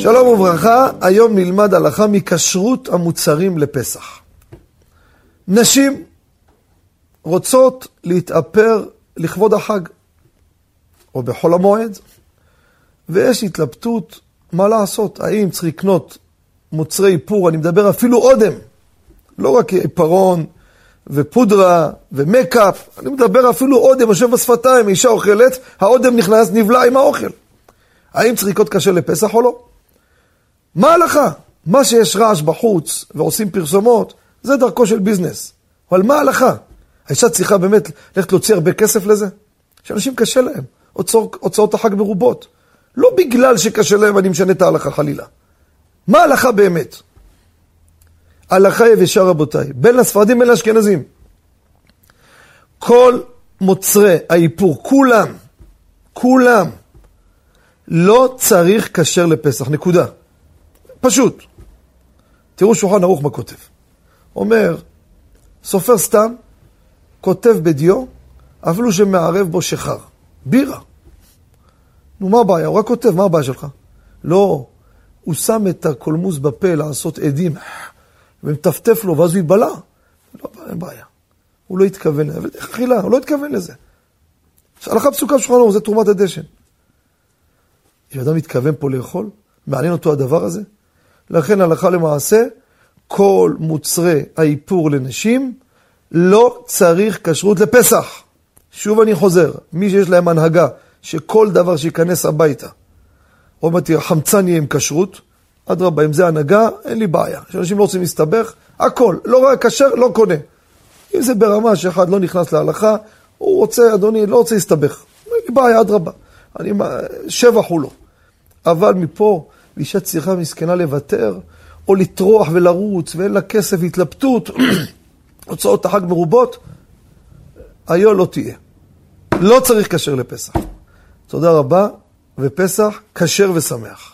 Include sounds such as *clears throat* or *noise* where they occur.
שלום וברכה, היום נלמד הלכה מכשרות המוצרים לפסח. נשים רוצות להתאפר לכבוד החג, או בחול המועד, ויש התלבטות מה לעשות, האם צריך לקנות מוצרי איפור, אני מדבר אפילו אודם, לא רק עיפרון ופודרה ומקאפ, אני מדבר אפילו אודם, יושב בשפתיים, אישה אוכלת, האודם נכנס, נבלע עם האוכל. האם צריך לקנות כשר לפסח או לא? מה ההלכה? מה שיש רעש בחוץ ועושים פרסומות, זה דרכו של ביזנס. אבל מה ההלכה? האישה צריכה באמת ללכת להוציא הרבה כסף לזה? שאנשים קשה להם, הוצאות, הוצאות החג מרובות. לא בגלל שקשה להם אני משנה את ההלכה חלילה. מה ההלכה באמת? הלכה יבשה רבותיי, בין לספרדים בין לאשכנזים. כל מוצרי האיפור, כולם, כולם, לא צריך כשר לפסח, נקודה. פשוט. תראו שולחן ערוך מה כותב. אומר, סופר סתם, כותב בדיו, אפילו שמערב בו שחר. בירה. נו, מה הבעיה? הוא רק כותב, מה הבעיה שלך? לא, הוא שם את הקולמוס בפה לעשות עדים, ומטפטף לו, ואז הוא ייבלע. לא, אין בעיה. הוא לא התכוון לזה, איך אכילה? הוא לא התכוון לזה. הלכה פסוקה בשולחן ערוך, זה תרומת הדשן. אם אדם מתכוון פה לאכול, מעניין אותו הדבר הזה? לכן הלכה למעשה, כל מוצרי האיפור לנשים לא צריך כשרות לפסח. שוב אני חוזר, מי שיש להם הנהגה, שכל דבר שייכנס הביתה, עוד מעט חמצן יהיה עם כשרות, אדרבה, אם זה הנהגה, אין לי בעיה. כשאנשים לא רוצים להסתבך, הכל, לא רק כשר, לא קונה. אם זה ברמה שאחד לא נכנס להלכה, הוא רוצה, אדוני, לא רוצה להסתבך. אין לי בעיה, אדרבה. אני, שבח הוא לא. אבל מפה, אישה צריכה מסכנה לוותר, או לטרוח ולרוץ, ואין לה כסף והתלבטות, *clears throat* הוצאות החג מרובות, היו לא תהיה. לא צריך כשר לפסח. תודה רבה, ופסח כשר ושמח.